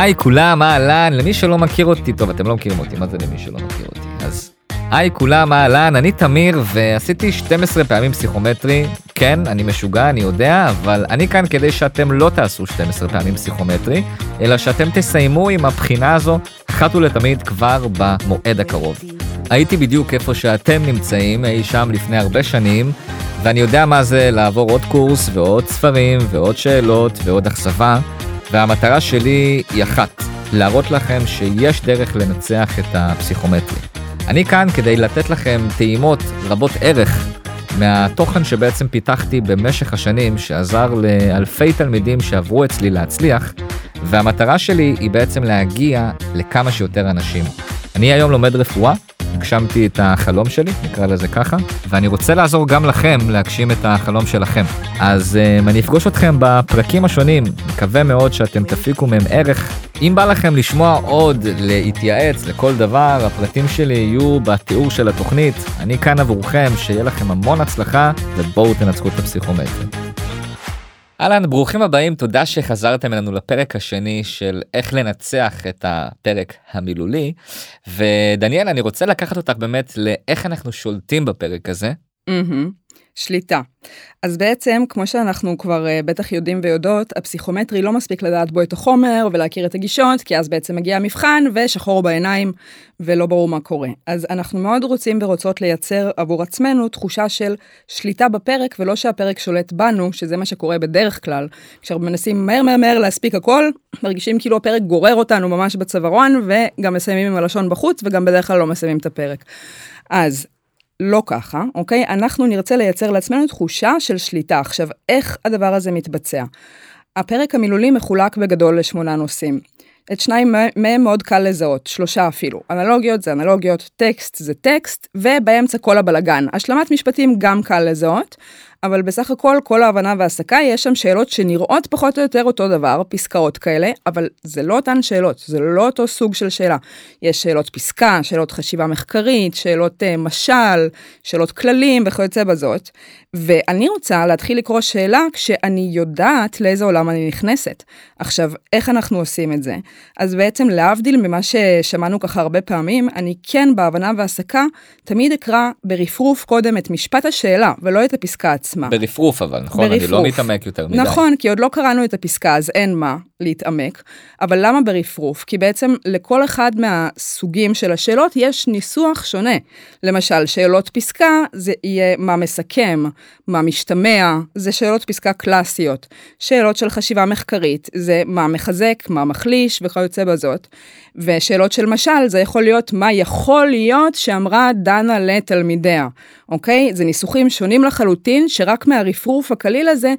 היי כולם, אהלן, למי שלא מכיר אותי, טוב, אתם לא מכירים אותי, מה זה למי שלא מכיר אותי? אז היי כולם, אהלן, אני תמיר, ועשיתי 12 פעמים פסיכומטרי. כן, אני משוגע, אני יודע, אבל אני כאן כדי שאתם לא תעשו 12 פעמים פסיכומטרי, אלא שאתם תסיימו עם הבחינה הזו אחת ולתמיד כבר במועד הקרוב. הייתי בדיוק איפה שאתם נמצאים, אי שם לפני הרבה שנים, ואני יודע מה זה לעבור עוד קורס ועוד ספרים ועוד שאלות ועוד אכזבה. והמטרה שלי היא אחת, להראות לכם שיש דרך לנצח את הפסיכומטרי. אני כאן כדי לתת לכם טעימות רבות ערך מהתוכן שבעצם פיתחתי במשך השנים, שעזר לאלפי תלמידים שעברו אצלי להצליח, והמטרה שלי היא בעצם להגיע לכמה שיותר אנשים. אני היום לומד רפואה, הגשמתי את החלום שלי, נקרא לזה ככה, ואני רוצה לעזור גם לכם להגשים את החלום שלכם. אז um, אני אפגוש אתכם בפרקים השונים, מקווה מאוד שאתם תפיקו מהם ערך. אם בא לכם לשמוע עוד, להתייעץ לכל דבר, הפרטים שלי יהיו בתיאור של התוכנית. אני כאן עבורכם, שיהיה לכם המון הצלחה, ובואו תנצחו את הפסיכומטרי. אהלן, ברוכים הבאים, תודה שחזרתם אלינו לפרק השני של איך לנצח את הפרק המילולי. ודניאל, אני רוצה לקחת אותך באמת לאיך אנחנו שולטים בפרק הזה. Mm-hmm. שליטה. אז בעצם, כמו שאנחנו כבר uh, בטח יודעים ויודעות, הפסיכומטרי לא מספיק לדעת בו את החומר ולהכיר את הגישות, כי אז בעצם מגיע המבחן ושחור בעיניים ולא ברור מה קורה. אז אנחנו מאוד רוצים ורוצות לייצר עבור עצמנו תחושה של שליטה בפרק, ולא שהפרק שולט בנו, שזה מה שקורה בדרך כלל. כשאנחנו מנסים מהר מהר מהר להספיק הכל, מרגישים כאילו הפרק גורר אותנו ממש בצווארון, וגם מסיימים עם הלשון בחוץ, וגם בדרך כלל לא מסיימים את הפרק. אז לא ככה, אוקיי? אנחנו נרצה לייצר לעצמנו תחושה של שליטה. עכשיו, איך הדבר הזה מתבצע? הפרק המילולי מחולק בגדול לשמונה נושאים. את שניים מהם מאוד קל לזהות, שלושה אפילו. אנלוגיות זה אנלוגיות, טקסט זה טקסט, ובאמצע כל הבלגן. השלמת משפטים גם קל לזהות, אבל בסך הכל, כל ההבנה וההסקה, יש שם שאלות שנראות פחות או יותר אותו דבר, פסקאות כאלה, אבל זה לא אותן שאלות, זה לא אותו סוג של שאלה. יש שאלות פסקה, שאלות חשיבה מחקרית, שאלות uh, משל, שאלות כללים וכיוצא בזאת, ואני רוצה להתחיל לקרוא שאלה כשאני יודעת לאיזה עולם אני נכנסת. עכשיו, איך אנחנו עושים את זה? אז בעצם להבדיל ממה ששמענו ככה הרבה פעמים, אני כן בהבנה והסקה תמיד אקרא ברפרוף קודם את משפט השאלה ולא את הפסקה עצמה. ברפרוף אבל, נכון? ברפרוף. אני לא מתעמק יותר מדי. נכון, כי עוד לא קראנו את הפסקה אז אין מה להתעמק. אבל למה ברפרוף? כי בעצם לכל אחד מהסוגים של השאלות יש ניסוח שונה. למשל, שאלות פסקה זה יהיה מה מסכם, מה משתמע, זה שאלות פסקה קלאסיות. שאלות של חשיבה מחקרית, זה מה מחזק, מה מחליש וכיוצא בזאת. ושאלות של משל, זה יכול להיות מה יכול להיות שאמרה דנה לתלמידיה, אוקיי? זה ניסוחים שונים לחלוטין, שרק מהרפרוף הקליל הזה,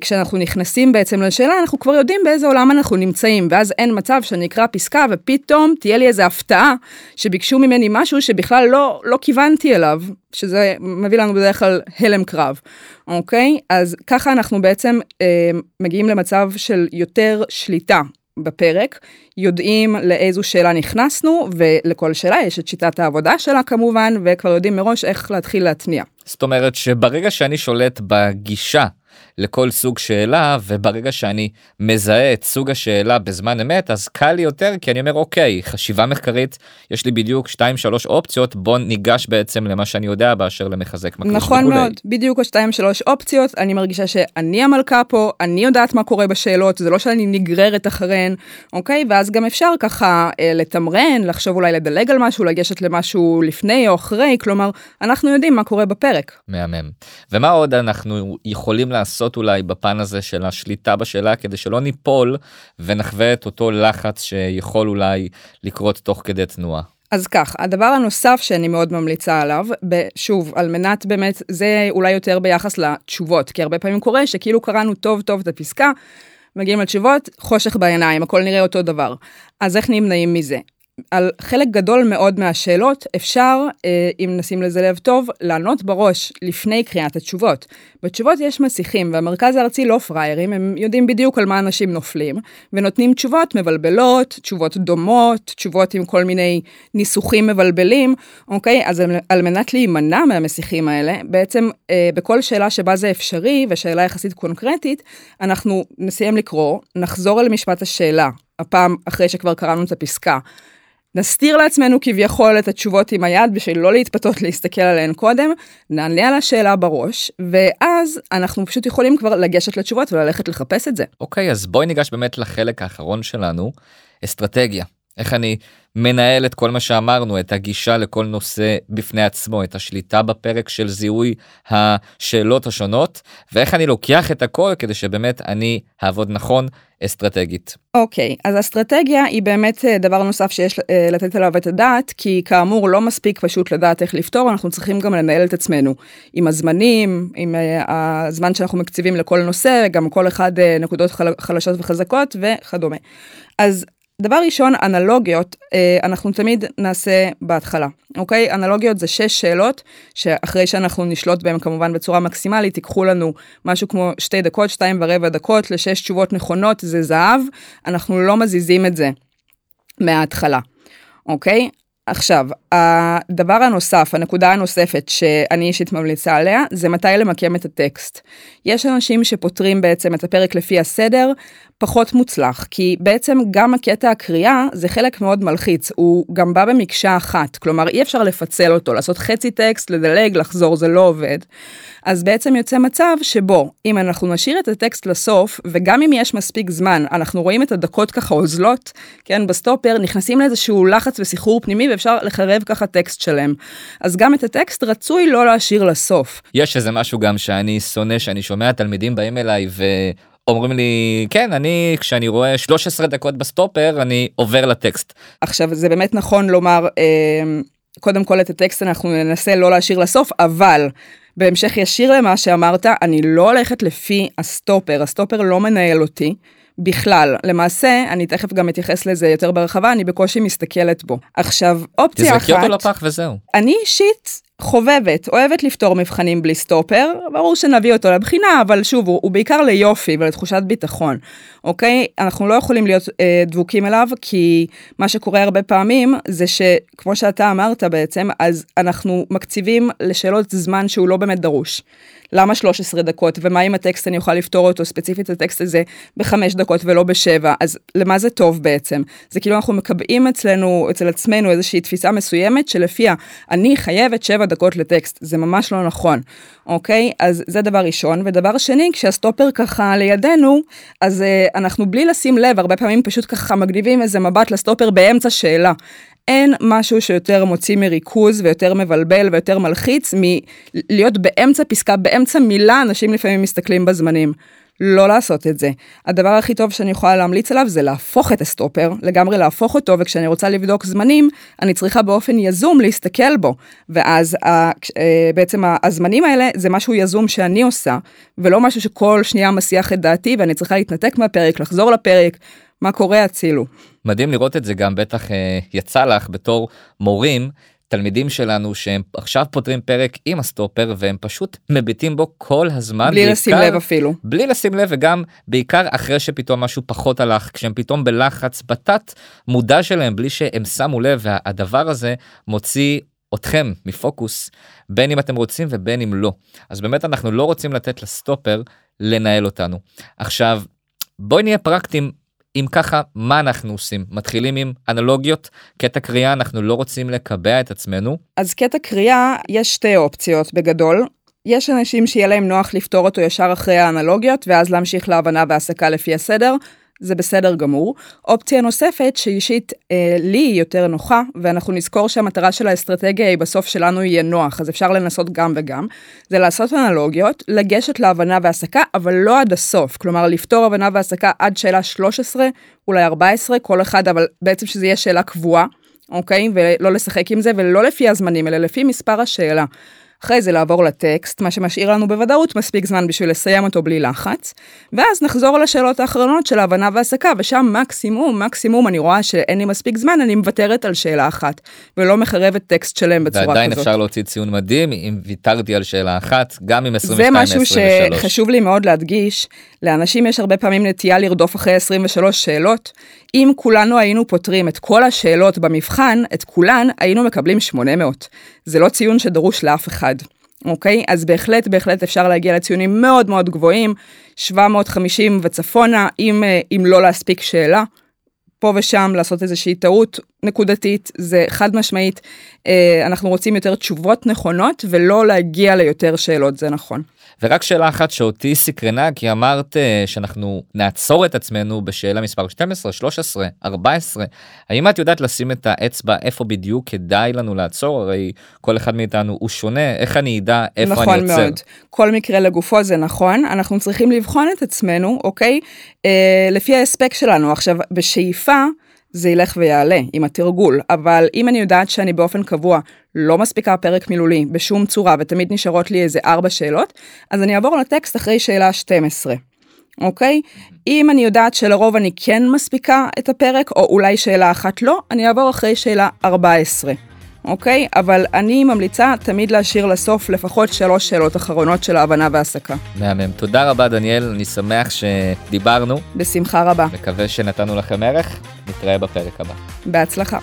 כשאנחנו נכנסים בעצם לשאלה, אנחנו כבר יודעים באיזה עולם אנחנו נמצאים, ואז אין מצב שאני אקרא פסקה ופתאום תהיה לי איזו הפתעה שביקשו ממני משהו שבכלל לא, לא כיוונתי אליו, שזה מביא לנו בדרך כלל הלם קרב, אוקיי? אז ככה אנחנו בעצם אה, מגיעים למצב של יותר שליטה בפרק, יודעים לאיזו שאלה נכנסנו, ולכל שאלה יש את שיטת העבודה שלה כמובן, וכבר יודעים מראש איך להתחיל להתניע. זאת אומרת שברגע שאני שולט בגישה לכל סוג שאלה וברגע שאני מזהה את סוג השאלה בזמן אמת אז קל לי יותר כי אני אומר אוקיי חשיבה מחקרית יש לי בדיוק 2-3 אופציות בוא ניגש בעצם למה שאני יודע באשר למחזק מקליש נכון וכולי. מאוד בדיוק ה-2-3 אופציות אני מרגישה שאני המלכה פה אני יודעת מה קורה בשאלות זה לא שאני נגררת אחריהן אוקיי ואז גם אפשר ככה אה, לתמרן לחשוב אולי לדלג על משהו לגשת למשהו לפני או אחרי כלומר אנחנו יודעים מה קורה בפרק. מהמם ומה עוד אנחנו יכולים לעשות. לעשות אולי בפן הזה של השליטה בשאלה כדי שלא ניפול ונחווה את אותו לחץ שיכול אולי לקרות תוך כדי תנועה. אז כך, הדבר הנוסף שאני מאוד ממליצה עליו, שוב, על מנת באמת, זה אולי יותר ביחס לתשובות, כי הרבה פעמים קורה שכאילו קראנו טוב טוב את הפסקה, מגיעים לתשובות, חושך בעיניים, הכל נראה אותו דבר. אז איך נמנעים מזה? על חלק גדול מאוד מהשאלות אפשר, אה, אם נשים לזה לב טוב, לענות בראש לפני קריאת התשובות. בתשובות יש מסיחים, והמרכז הארצי לא פראיירים, הם יודעים בדיוק על מה אנשים נופלים, ונותנים תשובות מבלבלות, תשובות דומות, תשובות עם כל מיני ניסוחים מבלבלים, אוקיי? אז על, על מנת להימנע מהמסיחים האלה, בעצם אה, בכל שאלה שבה זה אפשרי, ושאלה יחסית קונקרטית, אנחנו נסיים לקרוא, נחזור אל משפט השאלה. הפעם אחרי שכבר קראנו את הפסקה. נסתיר לעצמנו כביכול את התשובות עם היד בשביל לא להתפתות להסתכל עליהן קודם, נענה על השאלה בראש, ואז אנחנו פשוט יכולים כבר לגשת לתשובות וללכת לחפש את זה. אוקיי, okay, אז בואי ניגש באמת לחלק האחרון שלנו, אסטרטגיה. איך אני מנהל את כל מה שאמרנו, את הגישה לכל נושא בפני עצמו, את השליטה בפרק של זיהוי השאלות השונות, ואיך אני לוקח את הכל כדי שבאמת אני אעבוד נכון אסטרטגית. אוקיי, okay, אז אסטרטגיה היא באמת אה, דבר נוסף שיש אה, לתת עליו את הדעת, כי כאמור לא מספיק פשוט לדעת איך לפתור, אנחנו צריכים גם לנהל את עצמנו עם הזמנים, עם אה, הזמן שאנחנו מקציבים לכל נושא, גם כל אחד נקודות חלשות וחזקות וכדומה. אז דבר ראשון, אנלוגיות, אה, אנחנו תמיד נעשה בהתחלה, אוקיי? אנלוגיות זה שש שאלות, שאחרי שאנחנו נשלוט בהן כמובן בצורה מקסימלית, ייקחו לנו משהו כמו שתי דקות, שתיים ורבע דקות לשש תשובות נכונות, זה זהב, אנחנו לא מזיזים את זה מההתחלה, אוקיי? עכשיו, הדבר הנוסף, הנקודה הנוספת שאני אישית ממליצה עליה, זה מתי למקם את הטקסט. יש אנשים שפותרים בעצם את הפרק לפי הסדר, פחות מוצלח, כי בעצם גם הקטע הקריאה זה חלק מאוד מלחיץ, הוא גם בא במקשה אחת, כלומר אי אפשר לפצל אותו, לעשות חצי טקסט, לדלג, לחזור, זה לא עובד. אז בעצם יוצא מצב שבו אם אנחנו נשאיר את הטקסט לסוף, וגם אם יש מספיק זמן, אנחנו רואים את הדקות ככה אוזלות, כן, בסטופר, נכנסים לאיזשהו לחץ וסחרור פנימי ואפשר לחרב ככה טקסט שלם. אז גם את הטקסט רצוי לא להשאיר לסוף. יש איזה משהו גם שאני שונא, שאני שומע תלמידים באים אליי ו... אומרים לי כן אני כשאני רואה 13 דקות בסטופר אני עובר לטקסט. עכשיו זה באמת נכון לומר אה, קודם כל את הטקסט אנחנו ננסה לא להשאיר לסוף אבל בהמשך ישיר למה שאמרת אני לא הולכת לפי הסטופר הסטופר לא מנהל אותי. בכלל למעשה אני תכף גם אתייחס לזה יותר ברחבה אני בקושי מסתכלת בו עכשיו אופציה אחת. תזרקי אותו לפח וזהו. אני אישית חובבת, אוהבת לפתור מבחנים בלי סטופר, ברור שנביא אותו לבחינה, אבל שוב, הוא, הוא בעיקר ליופי ולתחושת ביטחון, אוקיי? אנחנו לא יכולים להיות אה, דבוקים אליו, כי מה שקורה הרבה פעמים זה שכמו שאתה אמרת בעצם, אז אנחנו מקציבים לשאלות זמן שהוא לא באמת דרוש. למה 13 דקות, ומה אם הטקסט אני אוכל לפתור אותו, ספציפית הטקסט הזה, בחמש דקות ולא בשבע, אז למה זה טוב בעצם? זה כאילו אנחנו מקבעים אצלנו, אצל עצמנו איזושהי תפיסה מסוימת, שלפיה אני חייבת שבע דקות לטקסט, זה ממש לא נכון, אוקיי? אז זה דבר ראשון. ודבר שני, כשהסטופר ככה לידינו, אז uh, אנחנו בלי לשים לב, הרבה פעמים פשוט ככה מגניבים איזה מבט לסטופר באמצע שאלה. אין משהו שיותר מוציא מריכוז ויותר מבלבל ויותר מלחיץ מלהיות באמצע פסקה, באמצע מילה, אנשים לפעמים מסתכלים בזמנים. לא לעשות את זה. הדבר הכי טוב שאני יכולה להמליץ עליו זה להפוך את הסטופר, לגמרי להפוך אותו, וכשאני רוצה לבדוק זמנים, אני צריכה באופן יזום להסתכל בו. ואז ה, אה, בעצם הזמנים האלה זה משהו יזום שאני עושה, ולא משהו שכל שנייה מסיח את דעתי ואני צריכה להתנתק מהפרק, לחזור לפרק, מה קורה הצילו. מדהים לראות את זה גם בטח אה, יצא לך בתור מורים תלמידים שלנו שהם עכשיו פותרים פרק עם הסטופר והם פשוט מביטים בו כל הזמן. בלי בעיקר, לשים לב אפילו. בלי לשים לב וגם בעיקר אחרי שפתאום משהו פחות הלך כשהם פתאום בלחץ בתת מודע שלהם בלי שהם שמו לב והדבר הזה מוציא אתכם מפוקוס בין אם אתם רוצים ובין אם לא אז באמת אנחנו לא רוצים לתת לסטופר לנהל אותנו עכשיו בואי נהיה פרקטיים אם ככה מה אנחנו עושים? מתחילים עם אנלוגיות. קטע קריאה אנחנו לא רוצים לקבע את עצמנו. אז קטע קריאה יש שתי אופציות בגדול. יש אנשים שיהיה להם נוח לפתור אותו ישר אחרי האנלוגיות ואז להמשיך להבנה והסקה לפי הסדר זה בסדר גמור. אופציה נוספת שאישית אה, לי היא יותר נוחה, ואנחנו נזכור שהמטרה של האסטרטגיה היא בסוף שלנו יהיה נוח, אז אפשר לנסות גם וגם, זה לעשות אנלוגיות, לגשת להבנה והסקה, אבל לא עד הסוף, כלומר לפתור הבנה והסקה עד שאלה 13, אולי 14, כל אחד, אבל בעצם שזה יהיה שאלה קבועה, אוקיי? ולא לשחק עם זה, ולא לפי הזמנים, אלא לפי מספר השאלה. אחרי זה לעבור לטקסט, מה שמשאיר לנו בוודאות מספיק זמן בשביל לסיים אותו בלי לחץ, ואז נחזור לשאלות האחרונות של ההבנה והסקה, ושם מקסימום, מקסימום אני רואה שאין לי מספיק זמן, אני מוותרת על שאלה אחת, ולא מחרבת טקסט שלם בצורה ועדיין כזאת. ועדיין אפשר להוציא ציון מדהים אם ויתרתי על שאלה אחת, גם עם 22 זה משהו שחשוב לי מאוד להדגיש, לאנשים יש הרבה פעמים נטייה לרדוף אחרי 23 שאלות. אם כולנו היינו פותרים את כל השאלות במבחן, את כולן, היינו מקבלים 800. זה לא ציון שדרוש לאף אחד. אוקיי? אז בהחלט, בהחלט אפשר להגיע לציונים מאוד מאוד גבוהים, 750 וצפונה, אם, אה, אם לא להספיק שאלה. פה ושם לעשות איזושהי טעות נקודתית, זה חד משמעית, אה, אנחנו רוצים יותר תשובות נכונות ולא להגיע ליותר שאלות, זה נכון. ורק שאלה אחת שאותי סקרנה כי אמרת אה, שאנחנו נעצור את עצמנו בשאלה מספר 12 13 14 האם את יודעת לשים את האצבע איפה בדיוק כדאי לנו לעצור הרי כל אחד מאיתנו הוא שונה איך אני אדע איפה נכון אני עוצר. מאוד כל מקרה לגופו זה נכון אנחנו צריכים לבחון את עצמנו אוקיי אה, לפי ההספק שלנו עכשיו בשאיפה. זה ילך ויעלה עם התרגול, אבל אם אני יודעת שאני באופן קבוע לא מספיקה פרק מילולי בשום צורה ותמיד נשארות לי איזה ארבע שאלות, אז אני אעבור לטקסט אחרי שאלה 12. אוקיי? אם אני יודעת שלרוב אני כן מספיקה את הפרק, או אולי שאלה אחת לא, אני אעבור אחרי שאלה 14. אוקיי? אבל אני ממליצה תמיד להשאיר לסוף לפחות שלוש שאלות אחרונות של ההבנה והסקה. מהמם. תודה רבה דניאל, אני שמח שדיברנו. בשמחה רבה. מקווה שנתנו לכם ערך, נתראה בפרק הבא. בהצלחה.